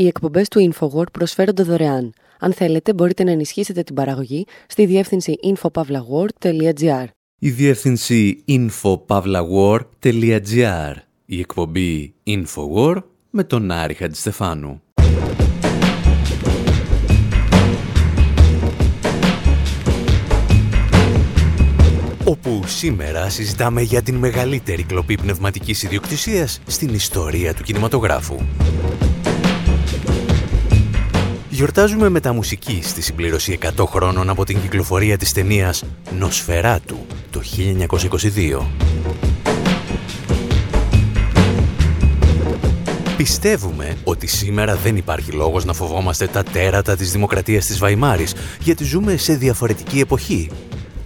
Οι εκπομπές του InfoWord προσφέρονται δωρεάν. Αν θέλετε, μπορείτε να ενισχύσετε την παραγωγή στη διεύθυνση infopavlagor.gr. Η διεύθυνση infopavlagor.gr. Η εκπομπή InfoWord με τον Άρη Χατζηστεφάνου. όπου σήμερα συζητάμε για την μεγαλύτερη κλοπή πνευματικής ιδιοκτησίας στην ιστορία του κινηματογράφου. Γιορτάζουμε με τα μουσική στη συμπλήρωση 100 χρόνων από την κυκλοφορία της ταινίας «Νοσφεράτου» το 1922. Πιστεύουμε ότι σήμερα δεν υπάρχει λόγος να φοβόμαστε τα τέρατα της δημοκρατίας της Βαϊμάρης, γιατί ζούμε σε διαφορετική εποχή.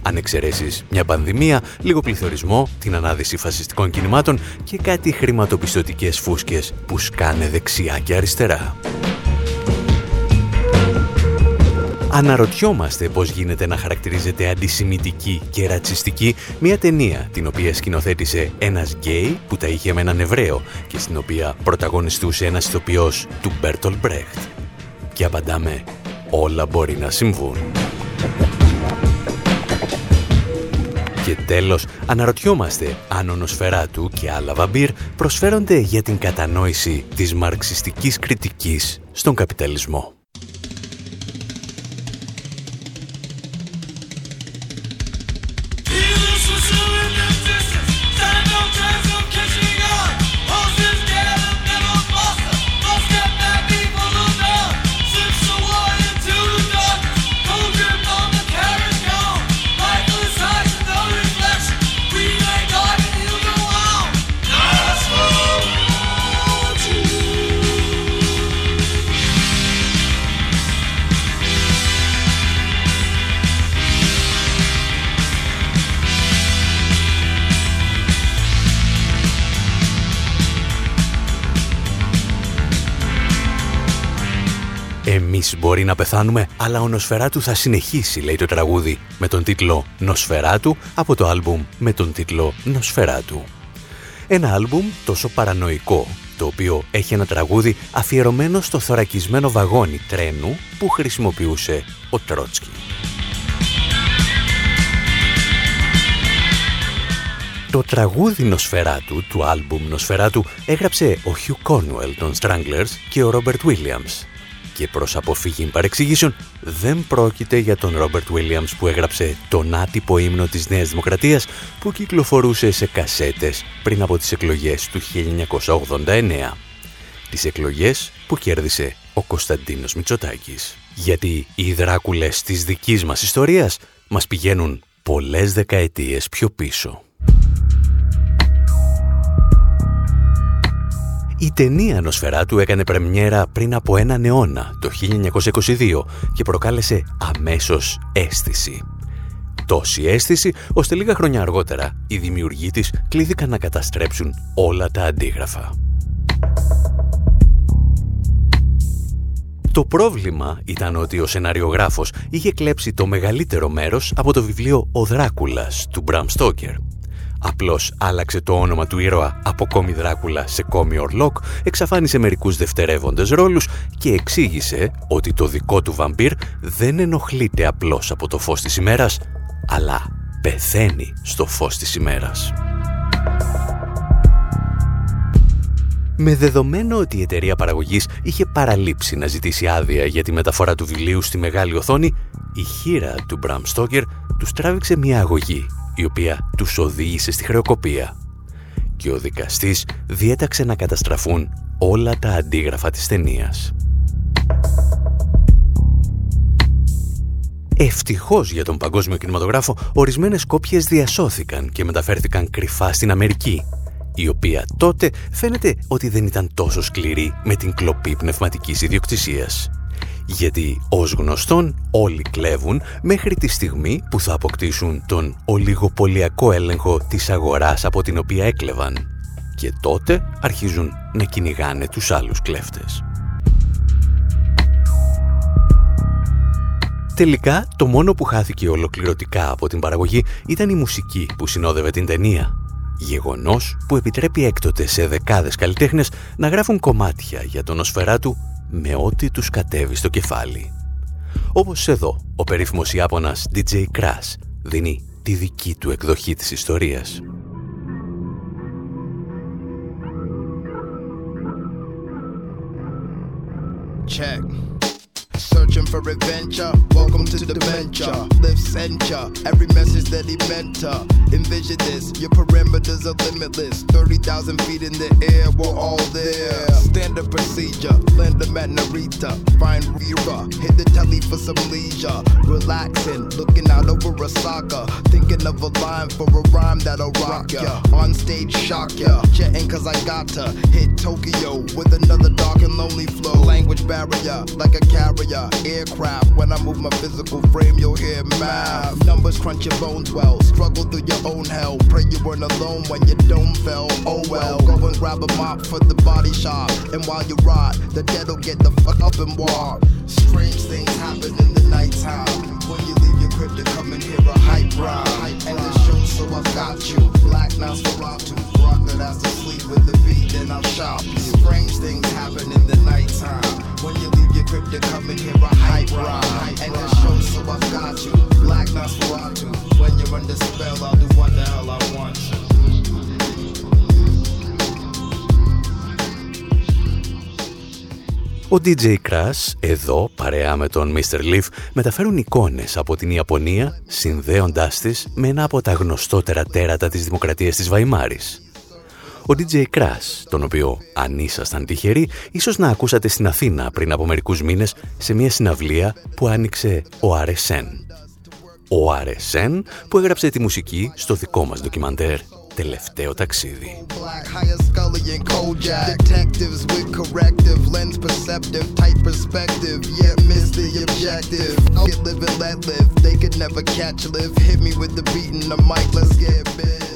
Αν εξαιρέσει μια πανδημία, λίγο πληθωρισμό, την ανάδυση φασιστικών κινημάτων και κάτι χρηματοπιστωτικές φούσκες που σκάνε δεξιά και αριστερά. Αναρωτιόμαστε πώς γίνεται να χαρακτηρίζεται αντισημιτική και ρατσιστική μια ταινία την οποία σκηνοθέτησε ένας γκέι που τα είχε με έναν Εβραίο και στην οποία πρωταγωνιστούσε ένας ηθοποιός του Μπέρτολτ Μπρεχτ. Και απαντάμε, όλα μπορεί να συμβούν. Και τέλος, αναρωτιόμαστε αν ο Νοσφεράτου και άλλα βαμπίρ προσφέρονται για την κατανόηση της μαρξιστικής κριτικής στον καπιταλισμό. Να πεθάνουμε, αλλά ο Νοσφαιράτου θα συνεχίσει, λέει το τραγούδι, με τον τίτλο Νοσφαιράτου από το άλμπουμ με τον τίτλο Νοσφαιράτου. Ένα άλμπουμ τόσο παρανοϊκό, το οποίο έχει ένα τραγούδι αφιερωμένο στο θωρακισμένο βαγόνι τρένου που χρησιμοποιούσε ο Τρότσκι. Το τραγούδι Νοσφαιράτου του άλμπουμ Νοσφαιράτου έγραψε ο Χιου Κόνουελ των Stranglers και ο Ρόμπερτ Williams και προς αποφύγη παρεξηγήσεων δεν πρόκειται για τον Ρόμπερτ Williams που έγραψε τον άτυπο ύμνο της Νέας Δημοκρατίας που κυκλοφορούσε σε κασέτες πριν από τις εκλογές του 1989. Τις εκλογές που κέρδισε ο Κωνσταντίνος Μητσοτάκης. Γιατί οι δράκουλες της δικής μας ιστορίας μας πηγαίνουν πολλές δεκαετίες πιο πίσω. Η ταινία του έκανε πρεμιέρα πριν από έναν αιώνα, το 1922, και προκάλεσε αμέσως αίσθηση. Τόση αίσθηση, ώστε λίγα χρόνια αργότερα οι δημιουργοί της κλείθηκαν να καταστρέψουν όλα τα αντίγραφα. Το πρόβλημα ήταν ότι ο σεναριογράφος είχε κλέψει το μεγαλύτερο μέρος από το βιβλίο «Ο Δράκουλας» του Μπραμ Στόκερ Απλώς άλλαξε το όνομα του ήρωα από κόμι Δράκουλα σε κόμι Ορλόκ, εξαφάνισε μερικούς δευτερεύοντες ρόλους και εξήγησε ότι το δικό του βαμπύρ δεν ενοχλείται απλώς από το φως της ημέρας, αλλά πεθαίνει στο φως της ημέρας. Με δεδομένο ότι η εταιρεία παραγωγής είχε παραλείψει να ζητήσει άδεια για τη μεταφορά του βιβλίου στη μεγάλη οθόνη, η χείρα του Μπραμ Στόκερ τους τράβηξε μια αγωγή η οποία τους οδήγησε στη χρεοκοπία. Και ο δικαστής διέταξε να καταστραφούν όλα τα αντίγραφα της ταινίας. Ευτυχώς για τον παγκόσμιο κινηματογράφο, ορισμένες κόπιες διασώθηκαν και μεταφέρθηκαν κρυφά στην Αμερική, η οποία τότε φαίνεται ότι δεν ήταν τόσο σκληρή με την κλοπή πνευματικής ιδιοκτησίας γιατί ως γνωστόν όλοι κλέβουν μέχρι τη στιγμή που θα αποκτήσουν τον ολιγοπολιακό έλεγχο της αγοράς από την οποία έκλεβαν και τότε αρχίζουν να κυνηγάνε τους άλλους κλέφτες. Τελικά, το μόνο που χάθηκε ολοκληρωτικά από την παραγωγή ήταν η μουσική που συνόδευε την ταινία. Γεγονός που επιτρέπει έκτοτε σε δεκάδες καλλιτέχνες να γράφουν κομμάτια για τον του με ό,τι τους κατέβει στο κεφάλι. Όπως εδώ, ο περίφημος Ιάπωνας DJ Crash δίνει τη δική του εκδοχή της ιστορίας. Check. Searching for adventure. Welcome to the dementia. Live censure every message that he meant to. Envision this, your perimeters are limitless. 30,000 feet in the air, we're all there. Standard procedure, land them at Narita. Find Rira, hit the telly for some leisure. Relaxing, looking out over Osaka. Thinking of a line for a rhyme that'll rock ya. On stage, shock ya. Jetting cause I got to hit Tokyo with another dark and lonely flow. Language barrier, like a carrier aircraft. When I move my physical frame, you'll hear math. Numbers crunch your bones well. Struggle through your own hell. Pray you weren't alone when your dome fell. Oh well. Go and grab a mop for the body shop. And while you rot, the dead'll get the fuck up and walk. Strange things happen in the nighttime. When you leave your crib to come and hear a hype rhyme. And the so I've got you. Black Nosferatu. Rock that has sleep with the beat, then I'll shop. Strange things happen in the nighttime. When you leave your crib to come and hear a hype rhyme. And the show, so I've got you. Black Nosferatu. When you're under spell, I'll do what the hell I want. Ο DJ Crash, εδώ, παρέα με τον Mr. Leaf, μεταφέρουν εικόνες από την Ιαπωνία, συνδέοντάς τις με ένα από τα γνωστότερα τέρατα της δημοκρατίας της Βαϊμάρης. Ο DJ Crash, τον οποίο αν ήσασταν τυχεροί, ίσως να ακούσατε στην Αθήνα πριν από μερικούς μήνες σε μια συναυλία που άνοιξε ο RSN. Ο RSN που έγραψε τη μουσική στο δικό μας ντοκιμαντέρ τελευταίο ταξίδι.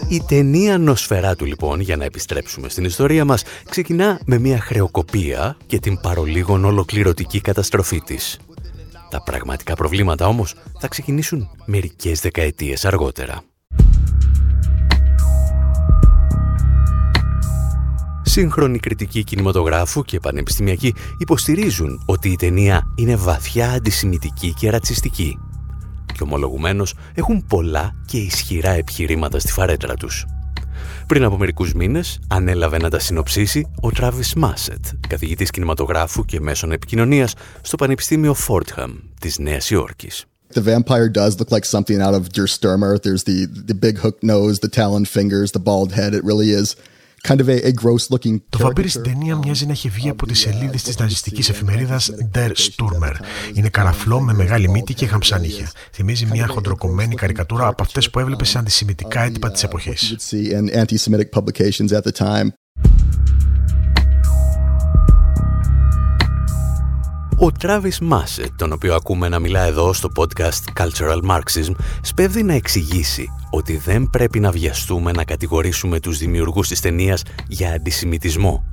Η ταινία νοσφαιρά του λοιπόν, για να επιστρέψουμε στην ιστορία μας, ξεκινά με μια χρεοκοπία και την παρολίγων ολοκληρωτική καταστροφή της. Τα πραγματικά προβλήματα όμως θα ξεκινήσουν μερικές δεκαετίες αργότερα. Σύγχρονοι κριτικοί κινηματογράφου και πανεπιστημιακοί υποστηρίζουν ότι η ταινία είναι βαθιά αντισημιτική και ρατσιστική και ομολογουμένως έχουν πολλά και ισχυρά επιχειρήματα στη φαρέτρα τους. Πριν από μερικούς μήνες ανέλαβε να τα συνοψίσει ο Τράβις Μάσετ, καθηγητής κινηματογράφου και μέσων επικοινωνίας στο Πανεπιστήμιο Φόρτχαμ της Νέας Υόρκης. The vampire does look like something out of Der Stürmer. There's the, the big hook nose, the talon fingers, the bald head. It really is kind of a, a gross looking Το βαμπύρι στην ταινία μοιάζει να έχει βγει από τις σελίδες της ναζιστική εφημερίδας Der Sturmer. Είναι καραφλό με μεγάλη μύτη και χαμψανίχια. Θυμίζει μια χοντροκομμένη καρικατούρα από αυτές που έβλεπες σε αντισημιτικά έντυπα της εποχής. Ο Travis Massett, τον οποίο ακούμε να μιλά εδώ στο podcast Cultural Marxism, σπέβδει να εξηγήσει ότι δεν πρέπει να βιαστούμε να κατηγορήσουμε τους δημιουργούς της ταινίας για αντισημιτισμό,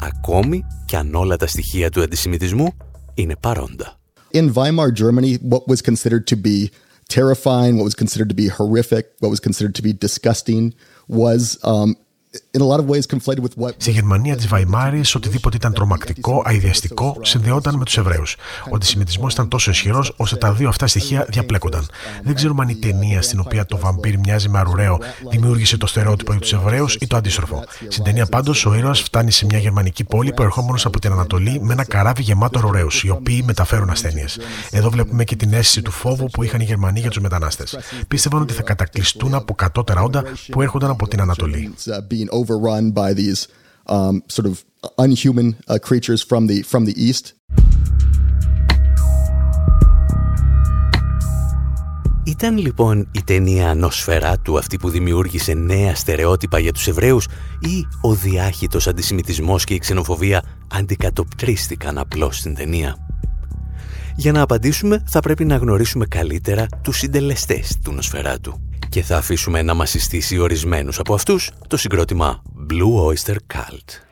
ακόμη και αν όλα τα στοιχεία του αντισημιτισμού είναι παρόντα. In Weimar Germany, what was considered to be terrifying, what was considered to be horrific, what was considered to be disgusting was um, Στη Γερμανία της Βαϊμάρης, οτιδήποτε ήταν τρομακτικό, αειδιαστικό, συνδεόταν με τους Εβραίους. Ο αντισημιτισμός ήταν τόσο ισχυρός, ώστε τα δύο αυτά στοιχεία διαπλέκονταν. Δεν ξέρουμε αν η ταινία στην οποία το βαμπύρ μοιάζει με αρουραίο δημιούργησε το στερεότυπο για τους Εβραίους ή το αντίστροφο. Στην ταινία πάντως, ο ήρωας φτάνει σε μια γερμανική πόλη προερχόμενος από την Ανατολή με ένα καράβι γεμάτο αρουραίους, οι οποίοι μεταφέρουν ασθένειες. Εδώ βλέπουμε και την αίσθηση του φόβου που είχαν οι Γερμανοί για τους μετανάστες. Πίστευαν ότι θα κατακλειστούν από κατώτερα όντα που έρχονταν από την Ανατολή being overrun by these um, sort of unhuman uh, creatures from the, from the east. Ήταν λοιπόν η ταινία νοσφαιρά του αυτή που δημιούργησε νέα στερεότυπα για τους Εβραίους ή ο διάχυτος αντισημιτισμός και η ξενοφοβία αντικατοπτρίστηκαν απλώς στην ταινία; Για να απαντήσουμε θα πρέπει να γνωρίσουμε καλύτερα τους συντελεστές του νοσφαιράτου και θα αφήσουμε να μας συστήσει ορισμένους από αυτούς το συγκρότημα Blue Oyster Cult.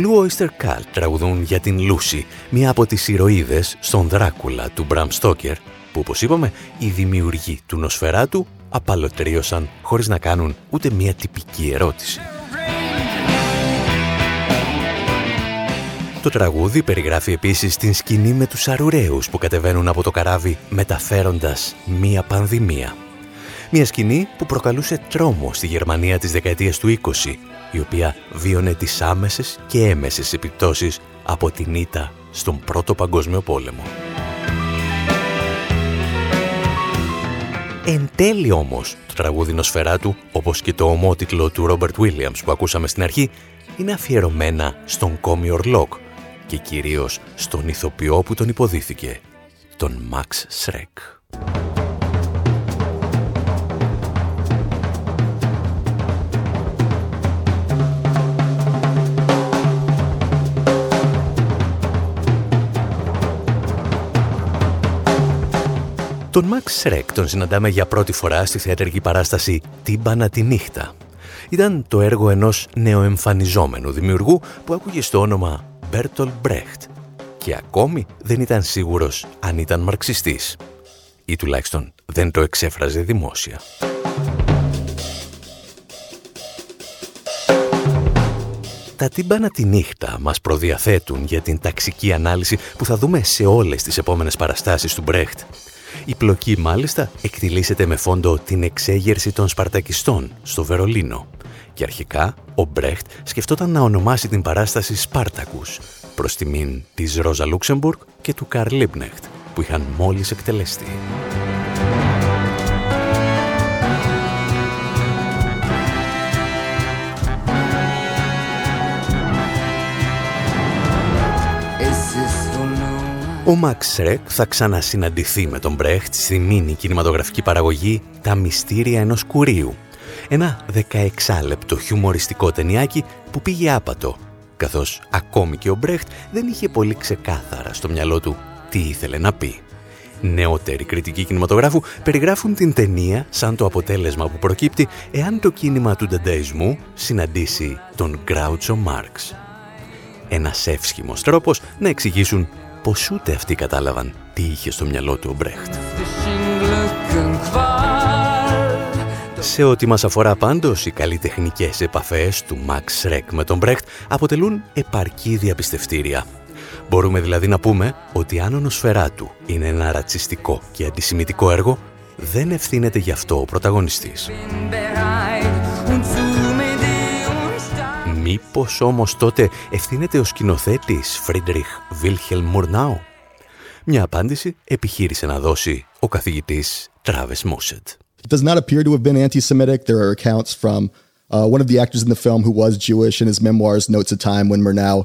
Blue Oyster Cult τραγουδούν για την Λούση, μία από τις ηρωίδες στον Δράκουλα του Μπραμ Στόκερ, που όπως είπαμε οι δημιουργοί του Νοσφαιράτου απαλωτρίωσαν χωρίς να κάνουν ούτε μία τυπική ερώτηση. Το τραγούδι περιγράφει επίσης την σκηνή με τους αρουραίους που κατεβαίνουν από το καράβι μεταφέροντας μία πανδημία. Μία σκηνή που προκαλούσε τρόμο στη Γερμανία της δεκαετίας του 20, η οποία βίωνε τις άμεσες και έμεσες επιπτώσεις από την ήττα στον Πρώτο Παγκόσμιο Πόλεμο. Εν τέλει όμως, το τραγούδι νοσφαιρά του, όπως και το ομότιτλο του Ρόμπερτ Βίλιαμς που ακούσαμε στην αρχή, είναι αφιερωμένα στον κόμι Ορλόκ και κυρίως στον ηθοποιό που τον υποδίθηκε, τον Μαξ Σρέκ. Τον Μαξ Σρέκ τον συναντάμε για πρώτη φορά στη θεατρική παράσταση «Τύμπανα τη νύχτα». Ήταν το έργο ενός νεοεμφανιζόμενου δημιουργού που άκουγε στο όνομα Μπέρτολτ Μπρεχτ και ακόμη δεν ήταν σίγουρος αν ήταν μαρξιστής ή τουλάχιστον δεν το εξέφραζε δημόσια. Τα τύμπανα τη νύχτα μας προδιαθέτουν για την ταξική ανάλυση που θα δούμε σε όλες τις επόμενες παραστάσεις του Μπρεχτ. Η πλοκή μάλιστα εκτιλήσεται με φόντο την εξέγερση των Σπαρτακιστών στο Βερολίνο και αρχικά ο Μπρέχτ σκεφτόταν να ονομάσει την παράσταση Σπάρτακους προς τιμήν της Ρόζα Λούξεμπουργκ και του Καρλ Λίπνεχτ που είχαν μόλις εκτελεστεί. Ο Μαξ Ρεκ θα ξανασυναντηθεί με τον Μπρέχτ στη μίνι κινηματογραφική παραγωγή «Τα μυστήρια ενός κουρίου». Ένα 16 λεπτό χιουμοριστικό ταινιάκι που πήγε άπατο, καθώς ακόμη και ο Μπρέχτ δεν είχε πολύ ξεκάθαρα στο μυαλό του τι ήθελε να πει. Νεότεροι κριτικοί κινηματογράφου περιγράφουν την ταινία σαν το αποτέλεσμα που προκύπτει εάν το κίνημα του ντανταϊσμού συναντήσει τον Γκράουτσο Μάρξ. Ένας εύσχυμος τρόπος να εξηγήσουν πως ούτε αυτοί κατάλαβαν τι είχε στο μυαλό του ο Μπρέχτ. Σε ό,τι μας αφορά πάντως, οι καλλιτεχνικές επαφές του Max Schreck με τον Μπρέχτ αποτελούν επαρκή διαπιστευτήρια. Μπορούμε δηλαδή να πούμε ότι αν ο νοσφαιρά του είναι ένα ρατσιστικό και αντισημιτικό έργο, δεν ευθύνεται γι' αυτό ο πρωταγωνιστής. Μήπως όμως τότε ευθύνεται ο σκηνοθέτης Φρίντριχ Βίλχελ Μουρνάου. Μια απάντηση επιχείρησε να δώσει ο καθηγητής Τράβες Μούσετ. It does not appear to have been anti-Semitic. There are accounts from uh, one of the actors in the film who was Jewish in his memoirs notes a time when Murnau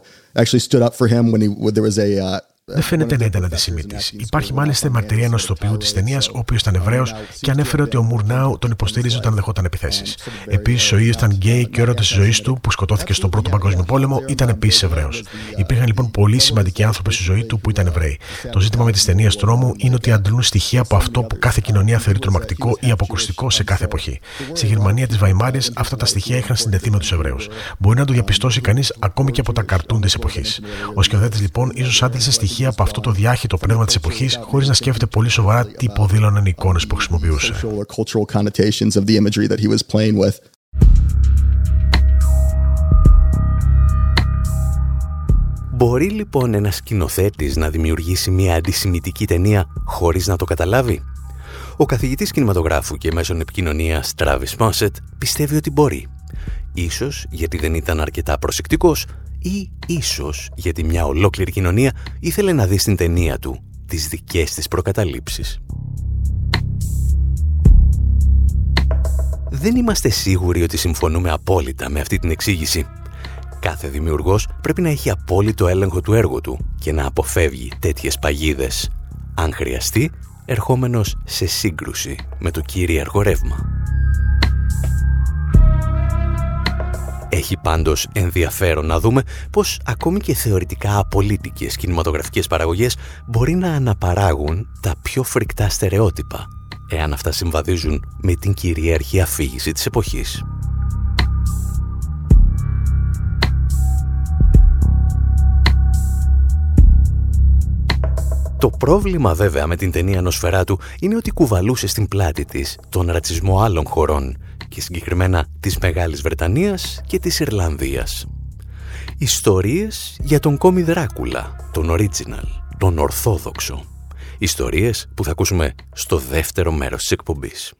actually stood up for him when he when there was a uh, δεν φαίνεται να ήταν αντισημίτη. Υπάρχει μάλιστα η μαρτυρία ενός ηθοποιού της ταινίας, ο οποίος ήταν Εβραίος και ανέφερε ότι ο Μουρνάου τον υποστήριζε όταν δεχόταν επιθέσεις. Επίσης, ο ίδιο ήταν γκέι και ο έρωτας της ζωής του, που σκοτώθηκε στον Πρώτο Παγκόσμιο Πόλεμο, ήταν επίσης Εβραίος. Υπήρχαν λοιπόν πολύ σημαντικοί άνθρωποι στη ζωή του που ήταν Εβραίοι. Το ζήτημα με τις ταινίες τρόμου είναι ότι αντλούν στοιχεία από αυτό που κάθε κοινωνία θεωρεί τρομακτικό ή αποκρουστικό σε κάθε εποχή. Στη Γερμανία της Βαϊμάρης αυτά τα στοιχεία είχαν συνδεθεί με τους Εβραίους. Μπορεί να το διαπιστώσει κανείς ακόμη και από τα καρτούν της εποχής. Ο σκηνοθέτης λοιπόν ίσως άντλησε στοιχεία στοιχεία από αυτό το διάχυτο πνεύμα της εποχής χωρίς να σκέφτεται πολύ σοβαρά τι υποδήλωναν οι εικόνες που χρησιμοποιούσε. Μπορεί λοιπόν ένας σκηνοθέτης να δημιουργήσει μια αντισημιτική ταινία χωρίς να το καταλάβει; Ο καθηγητής κινηματογράφου και μέσων επικοινωνίας Travis Mosset πιστεύει ότι μπορεί. Ίσως γιατί δεν ήταν αρκετά προσεκτικός ή ίσως γιατί μια ολόκληρη κοινωνία ήθελε να δει στην ταινία του τις δικές της προκαταλήψεις. Δεν είμαστε σίγουροι ότι συμφωνούμε απόλυτα με αυτή την εξήγηση. Κάθε δημιουργός πρέπει να έχει απόλυτο έλεγχο του έργου του και να αποφεύγει τέτοιες παγίδες, αν χρειαστεί, ερχόμενος σε σύγκρουση με το κυρίαρχο ρεύμα. Έχει πάντως ενδιαφέρον να δούμε πως ακόμη και θεωρητικά απολύτικες κινηματογραφικές παραγωγές μπορεί να αναπαράγουν τα πιο φρικτά στερεότυπα, εάν αυτά συμβαδίζουν με την κυριαρχία αφήγηση της εποχής. Το πρόβλημα βέβαια με την ταινία Νοσφαιράτου είναι ότι κουβαλούσε στην πλάτη της τον ρατσισμό άλλων χωρών και συγκεκριμένα της Μεγάλης Βρετανίας και της Ιρλανδίας. Ιστορίες για τον κόμι Δράκουλα, τον original, τον ορθόδοξο. Ιστορίες που θα ακούσουμε στο δεύτερο μέρος της εκπομπής.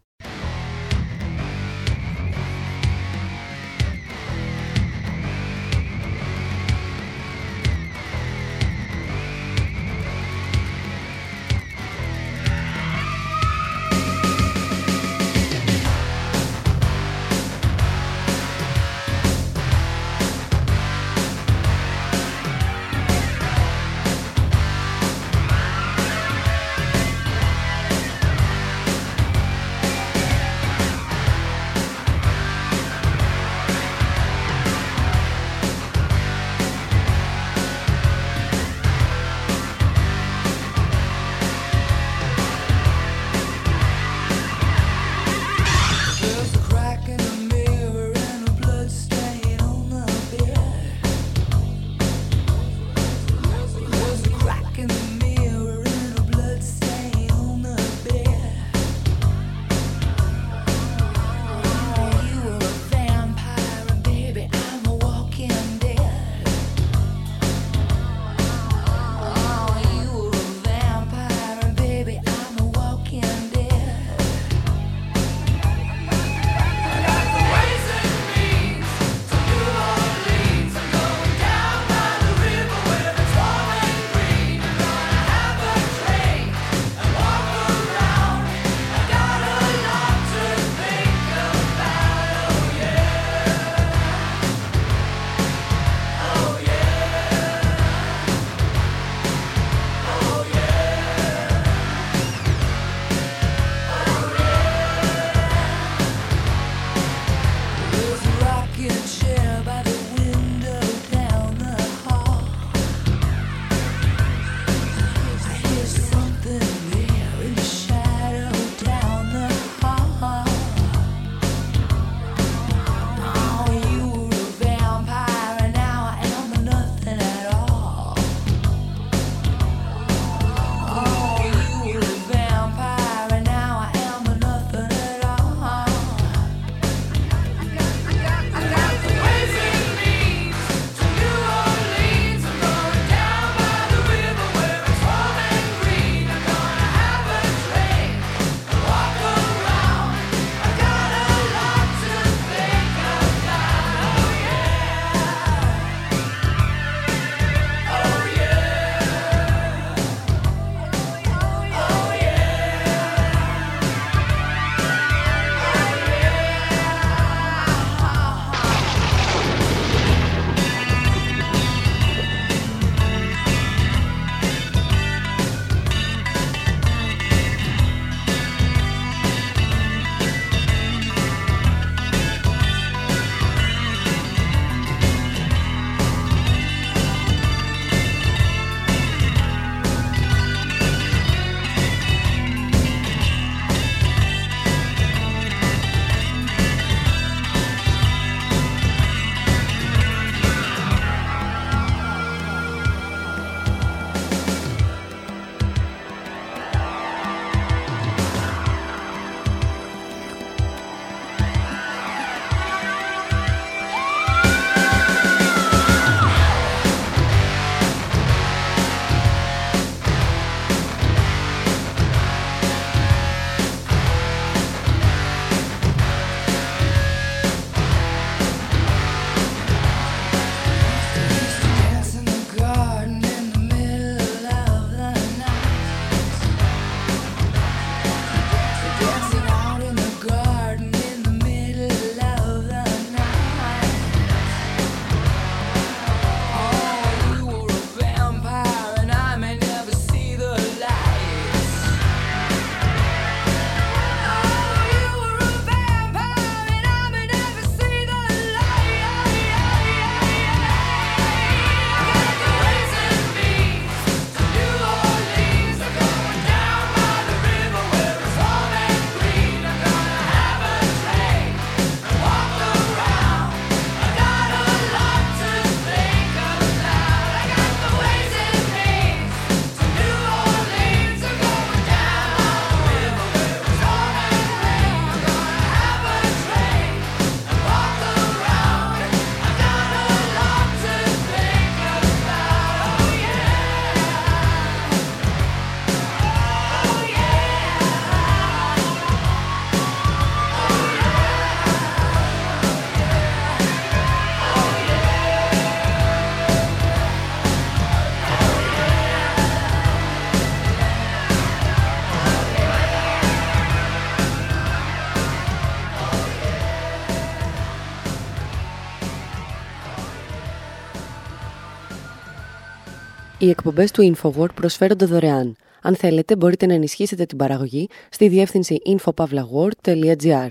Οι εκπομπές του InfoWord προσφέρονται δωρεάν. Αν θέλετε, μπορείτε να ενισχύσετε την παραγωγή στη διεύθυνση infopavlagor.gr.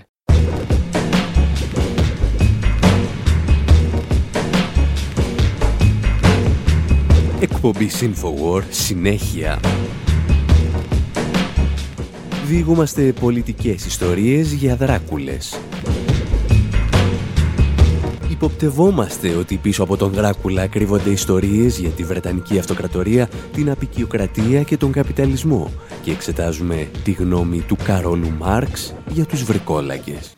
Εκπομπή InfoWord συνέχεια. Διηγούμαστε πολιτικές ιστορίες για δράκουλες. Υποπτευόμαστε ότι πίσω από τον Δράκουλα κρύβονται ιστορίες για τη Βρετανική Αυτοκρατορία, την απεικιοκρατία και τον καπιταλισμό και εξετάζουμε τη γνώμη του Καρόλου Μάρξ για τους βρικόλακες.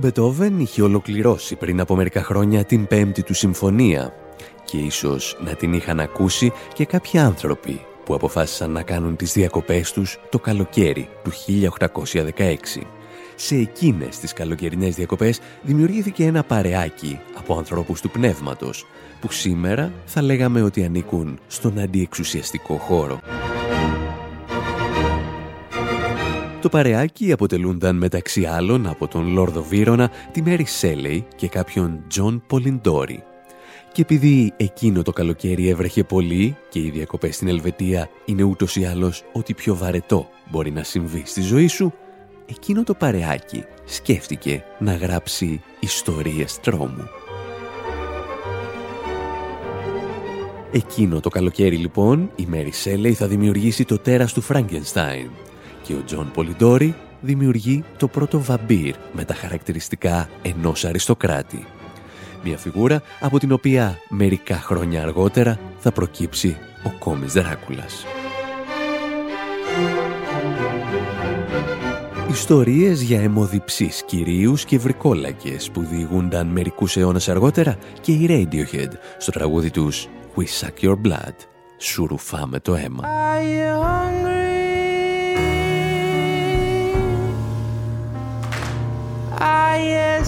Μπετόβεν είχε ολοκληρώσει πριν από μερικά χρόνια την πέμπτη του συμφωνία και ίσως να την είχαν ακούσει και κάποιοι άνθρωποι που αποφάσισαν να κάνουν τις διακοπές τους το καλοκαίρι του 1816. Σε εκείνες τις καλοκαιρινές διακοπές δημιουργήθηκε ένα παρεάκι από ανθρώπους του πνεύματος που σήμερα θα λέγαμε ότι ανήκουν στον αντιεξουσιαστικό χώρο. Το παρεάκι αποτελούνταν μεταξύ άλλων από τον Λόρδο Βύρωνα, τη Μέρι Σέλεϊ και κάποιον Τζον Πολιντόρι. Και επειδή εκείνο το καλοκαίρι έβρεχε πολύ και οι διακοπές στην Ελβετία είναι ούτως ή άλλως ό,τι πιο βαρετό μπορεί να συμβεί στη ζωή σου, εκείνο το παρεάκι σκέφτηκε να γράψει ιστορίες τρόμου. Εκείνο το καλοκαίρι λοιπόν η Μέρι Σέλεϊ θα δημιουργήσει το τέρας του Φρανκενστάιν και ο Τζον Πολιντόρι δημιουργεί το πρώτο βαμπίρ με τα χαρακτηριστικά ενός αριστοκράτη. Μια φιγούρα από την οποία μερικά χρόνια αργότερα θα προκύψει ο κόμης Δράκουλας. Ιστορίες για αιμοδιψείς κυρίους και βρικόλακες που διηγούνταν μερικούς αιώνες αργότερα και οι Radiohead στο τραγούδι τους We Suck Young Blood. Σου ρουφάμε το αίμα.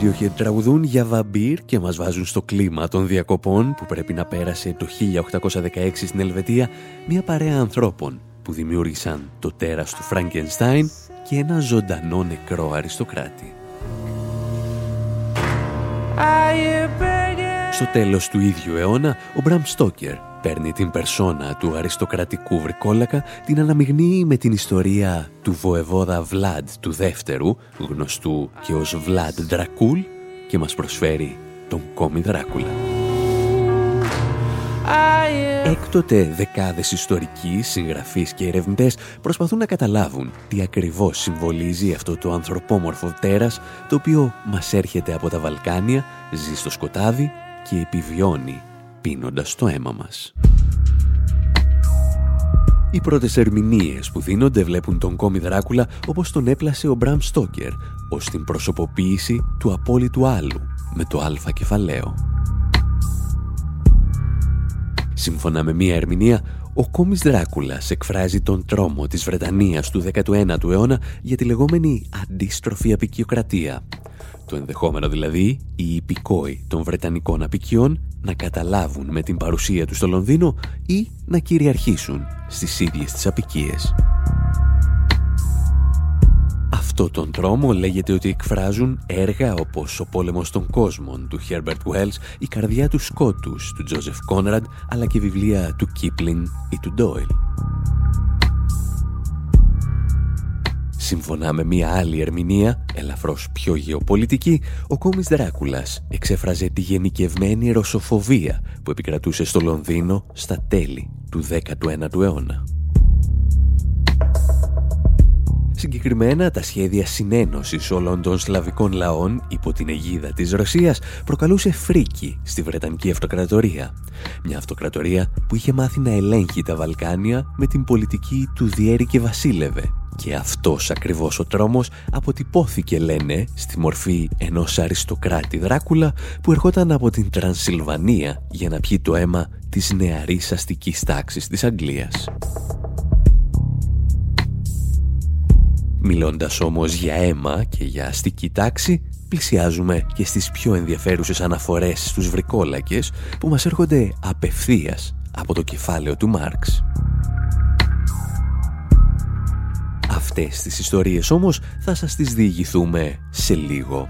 Radiohead τραγουδούν για βαμπύρ και μας βάζουν στο κλίμα των διακοπών που πρέπει να πέρασε το 1816 στην Ελβετία μια παρέα ανθρώπων που δημιούργησαν το τέρας του Φραγκενστάιν και ένα ζωντανό νεκρό αριστοκράτη. Στο τέλος του ίδιου αιώνα, ο Μπραμ Στόκερ παίρνει την περσόνα του αριστοκρατικού βρικόλακα, την αναμειγνύει με την ιστορία του βοεβόδα Βλάντ του δεύτερου, γνωστού και ως Βλάντ Δρακούλ, και μας προσφέρει τον κόμι Δράκουλα. Έκτοτε δεκάδες ιστορικοί, συγγραφείς και ερευνητές προσπαθούν να καταλάβουν τι ακριβώς συμβολίζει αυτό το ανθρωπόμορφο τέρας το οποίο μας έρχεται από τα Βαλκάνια, ζει στο σκοτάδι και επιβιώνει πίνοντας το αίμα μας. Οι πρώτες ερμηνείες που δίνονται βλέπουν τον κόμι Δράκουλα όπως τον έπλασε ο Μπραμ Στόκερ ως την προσωποποίηση του απόλυτου άλλου με το αλφα κεφαλαίο. Σύμφωνα με μία ερμηνεία, ο κόμις Δράκουλας εκφράζει τον τρόμο της Βρετανίας του 19ου αιώνα για τη λεγόμενη αντίστροφη απικιοκρατία. Το ενδεχόμενο δηλαδή οι υπηκόοι των Βρετανικών απικιών να καταλάβουν με την παρουσία τους στο Λονδίνο ή να κυριαρχήσουν στις ίδιες τις απικίες αυτό τον τρόμο λέγεται ότι εκφράζουν έργα όπως «Ο πόλεμος των κόσμων» του Herbert Wells, «Η καρδιά του σκότους» του Joseph Conrad, αλλά και βιβλία του Kipling ή του Doyle. Σύμφωνα με μία άλλη ερμηνεία, ελαφρώς πιο γεωπολιτική, ο κόμις Δράκουλας εξέφραζε τη γενικευμένη ρωσοφοβία που επικρατούσε στο Λονδίνο στα τέλη του 19ου αιώνα. Συγκεκριμένα, τα σχέδια συνένωσης όλων των σλαβικών λαών υπό την αιγίδα της Ρωσίας προκαλούσε φρίκη στη Βρετανική Αυτοκρατορία. Μια αυτοκρατορία που είχε μάθει να ελέγχει τα Βαλκάνια με την πολιτική του διέρη και βασίλευε. Και αυτός ακριβώς ο τρόμος αποτυπώθηκε, λένε, στη μορφή ενός αριστοκράτη Δράκουλα που ερχόταν από την Τρανσιλβανία για να πιει το αίμα της νεαρής αστικής τάξης της Αγγλίας. Μιλώντας όμως για αίμα και για αστική τάξη, πλησιάζουμε και στις πιο ενδιαφέρουσες αναφορές στους βρικόλακες που μας έρχονται απευθείας από το κεφάλαιο του Μάρξ. Αυτές τις ιστορίες όμως θα σας τις διηγηθούμε σε λίγο.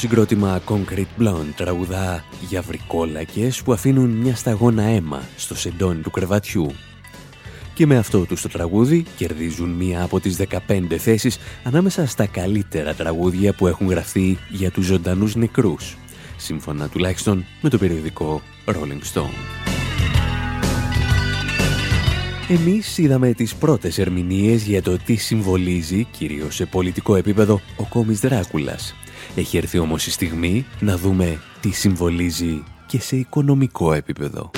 Συγκρότημα Concrete Blonde τραγουδά για βρικόλακες που αφήνουν μια σταγόνα αίμα στο σεντόνι του κρεβατιού. Και με αυτό τους το τραγούδι κερδίζουν μία από τις 15 θέσεις ανάμεσα στα καλύτερα τραγούδια που έχουν γραφτεί για τους ζωντανούς νεκρούς, σύμφωνα τουλάχιστον με το περιοδικό Rolling Stone. Εμείς είδαμε τις πρώτες ερμηνείες για το τι συμβολίζει, κυρίως σε πολιτικό επίπεδο, ο κόμις Δράκουλας έχει έρθει όμως η στιγμή να δούμε τι συμβολίζει και σε οικονομικό επίπεδο.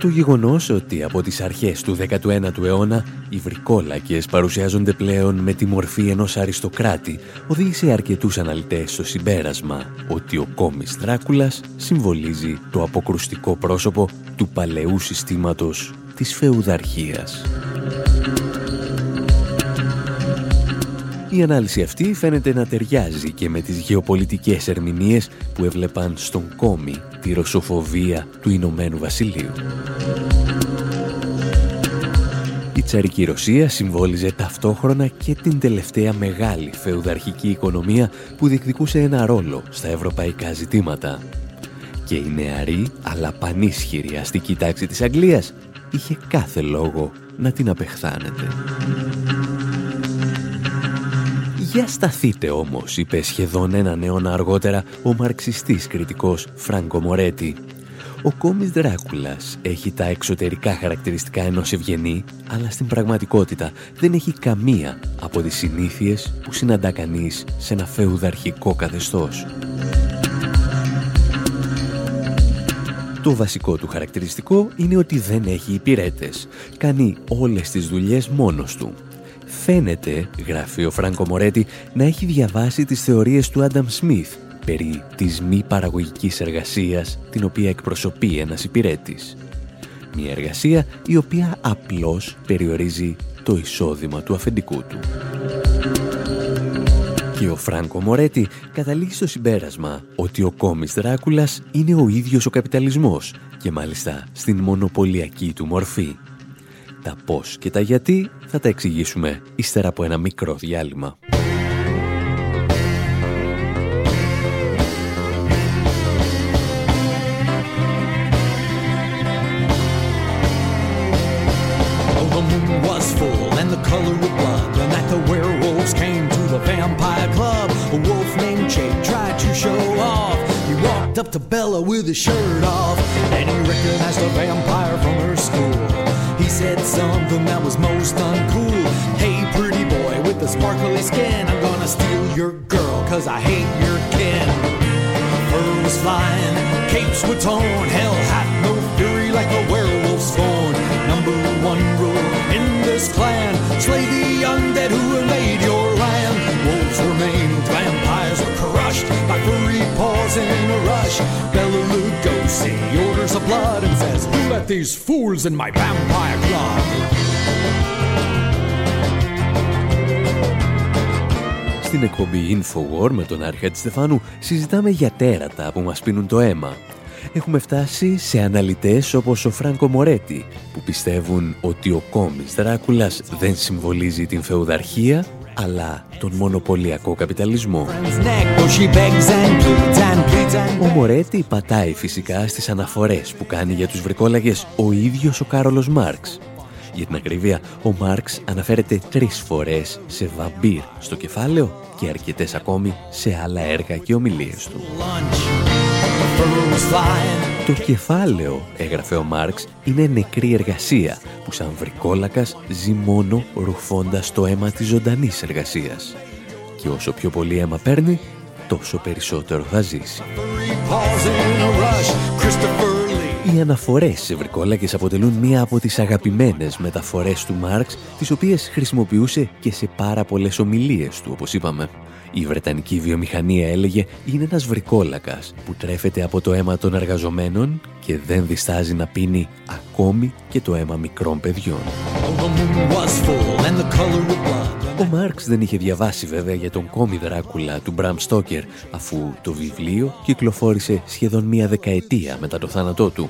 Το γεγονός ότι από τις αρχές του 19ου αιώνα οι βρικόλακες παρουσιάζονται πλέον με τη μορφή ενός αριστοκράτη οδήγησε αρκετούς αναλυτές στο συμπέρασμα ότι ο κόμις Δράκουλας συμβολίζει το αποκρουστικό πρόσωπο του παλαιού συστήματος της φεουδαρχίας. Η ανάλυση αυτή φαίνεται να ταιριάζει και με τις γεωπολιτικές ερμηνείες που έβλεπαν στον κόμι τη ρωσοφοβία του Ηνωμένου Βασιλείου. Η τσαρική Ρωσία συμβόλιζε ταυτόχρονα και την τελευταία μεγάλη φεουδαρχική οικονομία που διεκδικούσε ένα ρόλο στα ευρωπαϊκά ζητήματα. Και η νεαρή αλλά πανίσχυρη αστική τάξη της Αγγλίας είχε κάθε λόγο να την απεχθάνεται. «Για σταθείτε όμως», είπε σχεδόν έναν αιώνα αργότερα ο μαρξιστής κριτικός Φράνκο Μορέτη. Ο κόμις Δράκουλας έχει τα εξωτερικά χαρακτηριστικά ενός ευγενή, αλλά στην πραγματικότητα δεν έχει καμία από τις συνήθειες που συναντά κανείς σε ένα φεουδαρχικό καθεστώς. Το βασικό του χαρακτηριστικό είναι ότι δεν έχει υπηρέτες. Κάνει όλες τις δουλειές μόνος του Φαίνεται, γράφει ο Φράνκο Μορέτη, να έχει διαβάσει τις θεωρίες του Άνταμ Σμιθ περί της μη παραγωγικής εργασίας την οποία εκπροσωπεί ένας υπηρέτης. Μια εργασία η οποία απλώς περιορίζει το εισόδημα του αφεντικού του. Και ο Φράνκο Μορέτη καταλήγει στο συμπέρασμα ότι ο κόμις Δράκουλας είναι ο ίδιος ο καπιταλισμός και μάλιστα στην μονοπωλιακή του μορφή. Τα πώς και τα γιατί θα τα εξηγήσουμε ύστερα από ένα μικρό διάλειμμα. color of blood. The night the werewolves came to the vampire club, a wolf named Jake tried to show off. He walked up to Bella with his shirt off, and he recognized a vampire from her school. Said something that was most uncool. Hey, pretty boy with the sparkly skin, I'm gonna steal your girl, cause I hate your kin. Fur was flying, capes were torn, hell had no fury like a werewolf's these fools in my vampire club? Στην εκπομπή Infowar με τον Άρχα Στεφάνου συζητάμε για τέρατα που μας πίνουν το αίμα. Έχουμε φτάσει σε αναλυτές όπως ο Φράνκο Μορέτη που πιστεύουν ότι ο κόμις Δράκουλας δεν συμβολίζει την φεουδαρχία αλλά τον μονοπωλιακό καπιταλισμό. Ο Μορέτη πατάει φυσικά στις αναφορές που κάνει για τους βρικόλαγες ο ίδιος ο Κάρολος Μάρξ. Για την ακρίβεια, ο Μάρξ αναφέρεται τρεις φορές σε βαμπύρ στο κεφάλαιο και αρκετές ακόμη σε άλλα έργα και ομιλίες του. Το κεφάλαιο, έγραφε ο Μάρξ, είναι νεκρή εργασία που σαν βρικόλακας ζει μόνο ρουφώντας το αίμα της ζωντανής εργασίας. Και όσο πιο πολύ αίμα παίρνει, τόσο περισσότερο θα ζήσει. Οι αναφορές σε βρικόλακες αποτελούν μία από τις αγαπημένες μεταφορές του Μάρξ, τις οποίες χρησιμοποιούσε και σε πάρα πολλές ομιλίες του, όπως είπαμε. Η Βρετανική βιομηχανία έλεγε είναι ένας βρικόλακας που τρέφεται από το αίμα των εργαζομένων και δεν διστάζει να πίνει ακόμη και το αίμα μικρών παιδιών. Ο Μάρξ δεν είχε διαβάσει βέβαια για τον κόμι δράκουλα του Μπραμ Στόκερ αφού το βιβλίο κυκλοφόρησε σχεδόν μία δεκαετία μετά το θάνατό του.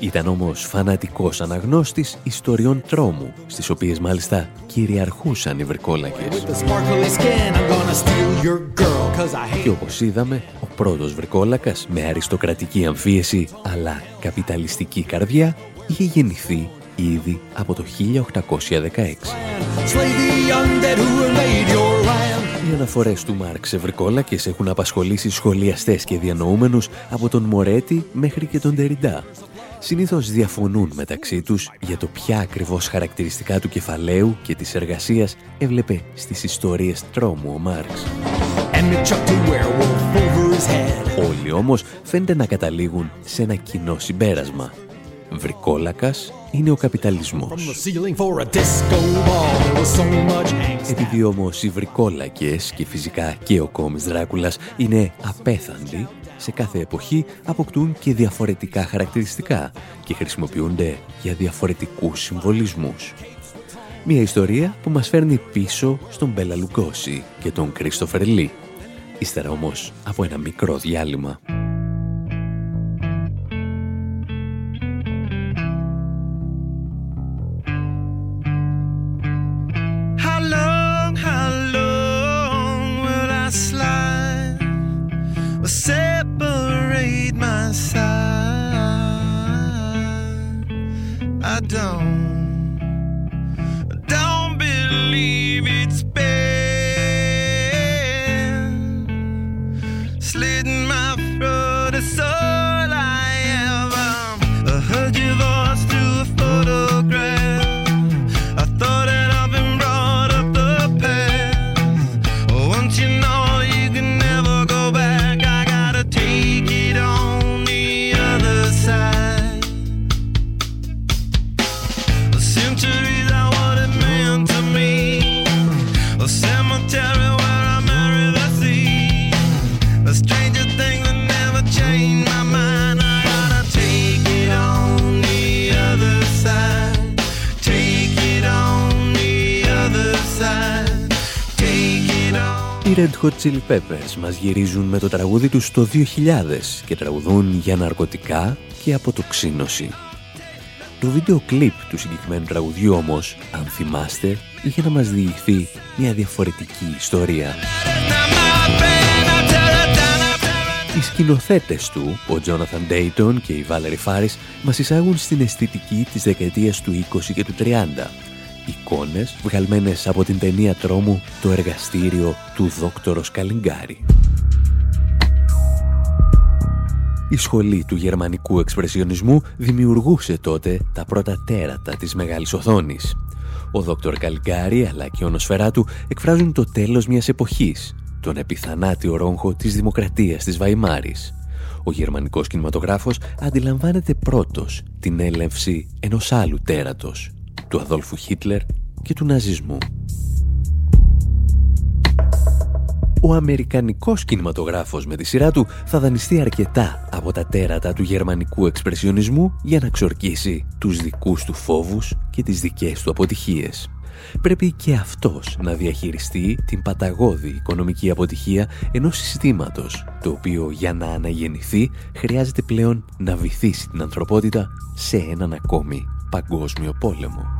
Ήταν όμως φανατικός αναγνώστης ιστοριών τρόμου, στις οποίες μάλιστα κυριαρχούσαν οι βρικόλακες. Και όπως είδαμε, ο πρώτος βρικόλακας με αριστοκρατική αμφίεση αλλά καπιταλιστική καρδιά είχε γεννηθεί ήδη από το 1816. Οι αναφορές του Μάρξ σε βρικόλακες έχουν απασχολήσει σχολιαστές και διανοούμενους από τον Μορέτη μέχρι και τον Τεριντά συνήθως διαφωνούν μεταξύ τους για το ποια ακριβώς χαρακτηριστικά του κεφαλαίου και της εργασίας έβλεπε στις ιστορίες τρόμου ο Μάρξ. Όλοι όμως φαίνεται να καταλήγουν σε ένα κοινό συμπέρασμα. Βρικόλακας είναι ο καπιταλισμός. Επειδή όμως οι βρικόλακες και φυσικά και ο κόμις Δράκουλας είναι απέθαντοι, σε κάθε εποχή αποκτούν και διαφορετικά χαρακτηριστικά και χρησιμοποιούνται για διαφορετικούς συμβολισμούς. Μια ιστορία που μας φέρνει πίσω στον Μπέλα Λουκόση και τον Κρίστοφερ Λί. Ύστερα όμως από ένα μικρό διάλειμμα. Chili Peppers μας γυρίζουν με το τραγούδι τους το 2000 και τραγουδούν για ναρκωτικά και αποτοξίνωση. Το βίντεο κλιπ του συγκεκριμένου τραγουδιού όμως, αν θυμάστε, είχε να μας διηγηθεί μια διαφορετική ιστορία. Οι σκηνοθέτες του, ο Τζόναθαν Ντέιτον και η Βάλερη Φάρις, μας εισάγουν στην αισθητική της δεκαετίας του 20 και του 30 εικόνες βγαλμένες από την ταινία τρόμου «Το εργαστήριο του δόκτωρος Καλιγκάρη». Η σχολή του γερμανικού εξπρεσιονισμού δημιουργούσε τότε τα πρώτα τέρατα της μεγάλης οθόνης. Ο δόκτωρ Καλιγκάρη αλλά και ο νοσφαιρά του εκφράζουν το τέλος μιας εποχής, τον επιθανάτιο ρόγχο της δημοκρατίας της Βαϊμάρης. Ο γερμανικός κινηματογράφος αντιλαμβάνεται πρώτος την έλευση ενός άλλου τέρατος, του Αδόλφου Χίτλερ και του ναζισμού. Ο Αμερικανικός κινηματογράφος με τη σειρά του θα δανειστεί αρκετά από τα τέρατα του γερμανικού εξπρεσιονισμού για να ξορκίσει τους δικούς του φόβους και τις δικές του αποτυχίες. Πρέπει και αυτός να διαχειριστεί την παταγώδη οικονομική αποτυχία ενός συστήματος, το οποίο για να αναγεννηθεί χρειάζεται πλέον να βυθίσει την ανθρωπότητα σε έναν ακόμη παγκόσμιο πόλεμο.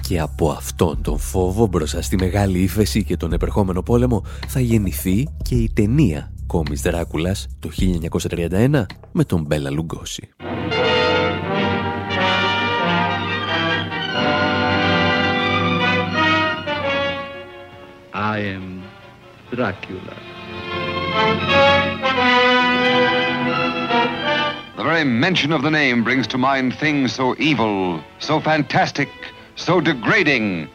Και από αυτόν τον φόβο μπροστά στη μεγάλη ύφεση και τον επερχόμενο πόλεμο θα γεννηθεί και η ταινία Κόμις Δράκουλας το 1931 με τον Μπέλα Λουγκόση. I am Dracula. Very mention of the name brings to mind things so evil, so fantastic, so degrading.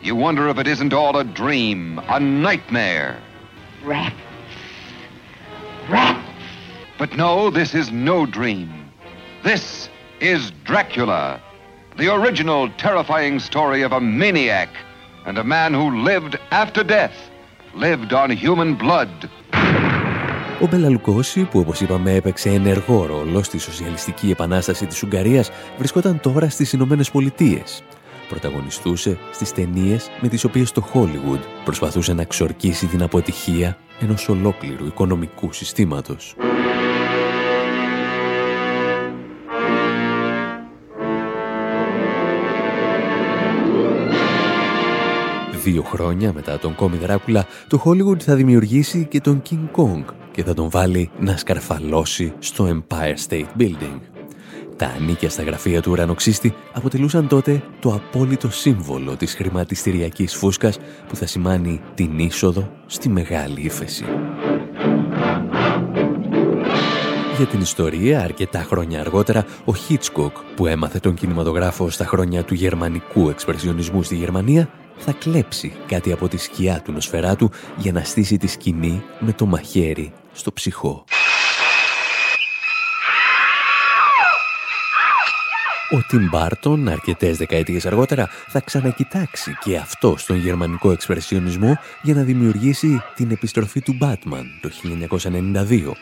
You wonder if it isn't all a dream, a nightmare. Rats. Rats. But no, this is no dream. This is Dracula, the original terrifying story of a maniac and a man who lived after death, lived on human blood. Ο Μπελαλουκόση, που όπως είπαμε έπαιξε ενεργό ρόλο στη σοσιαλιστική επανάσταση της Ουγγαρίας, βρισκόταν τώρα στις Ηνωμένες Πολιτείες. Πρωταγωνιστούσε στις ταινίες με τις οποίες το Hollywood προσπαθούσε να ξορκίσει την αποτυχία ενός ολόκληρου οικονομικού συστήματος. Δύο χρόνια μετά τον Κόμι Δράκουλα, το Hollywood θα δημιουργήσει και τον King Kong και θα τον βάλει να σκαρφαλώσει στο Empire State Building. Τα ανίκια στα γραφεία του ουρανοξύστη αποτελούσαν τότε το απόλυτο σύμβολο της χρηματιστηριακής φούσκας που θα σημάνει την είσοδο στη μεγάλη ύφεση. Για την ιστορία, αρκετά χρόνια αργότερα, ο Hitchcock, που έμαθε τον κινηματογράφο στα χρόνια του γερμανικού εξπρεσιονισμού στη Γερμανία, θα κλέψει κάτι από τη σκιά του νοσφαιράτου για να στήσει τη σκηνή με το μαχαίρι στο ψυχό. Ο Τιμ Μπάρτον, αρκετές δεκαετίες αργότερα, θα ξανακοιτάξει και αυτό στον γερμανικό εξπρεσιονισμό για να δημιουργήσει την επιστροφή του Μπατμάν το 1992,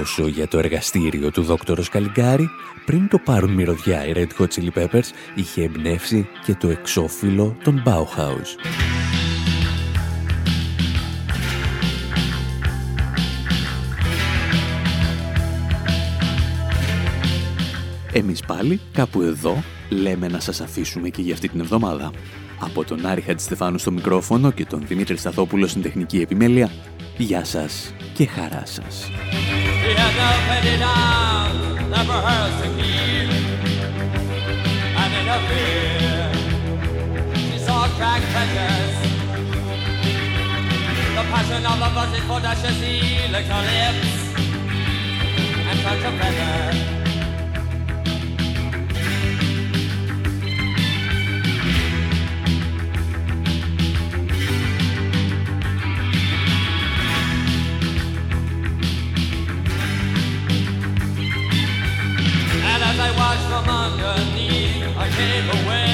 όσο για το εργαστήριο του Δόκτωρο Καλιγκάρη, πριν το πάρουν μυρωδιά οι Red Hot Chili Peppers, είχε εμπνεύσει και το εξώφυλλο των Bauhaus. Εμείς πάλι, κάπου εδώ, λέμε να σας αφήσουμε και για αυτή την εβδομάδα. Από τον Άρη Χατζηστεφάνου στο μικρόφωνο και τον Δημήτρη Σταθόπουλο στην τεχνική επιμέλεια, γεια σας και χαρά σας. The passion of the buzz is for dashes, lick her lips and touch a feather. rise from underneath. I came away.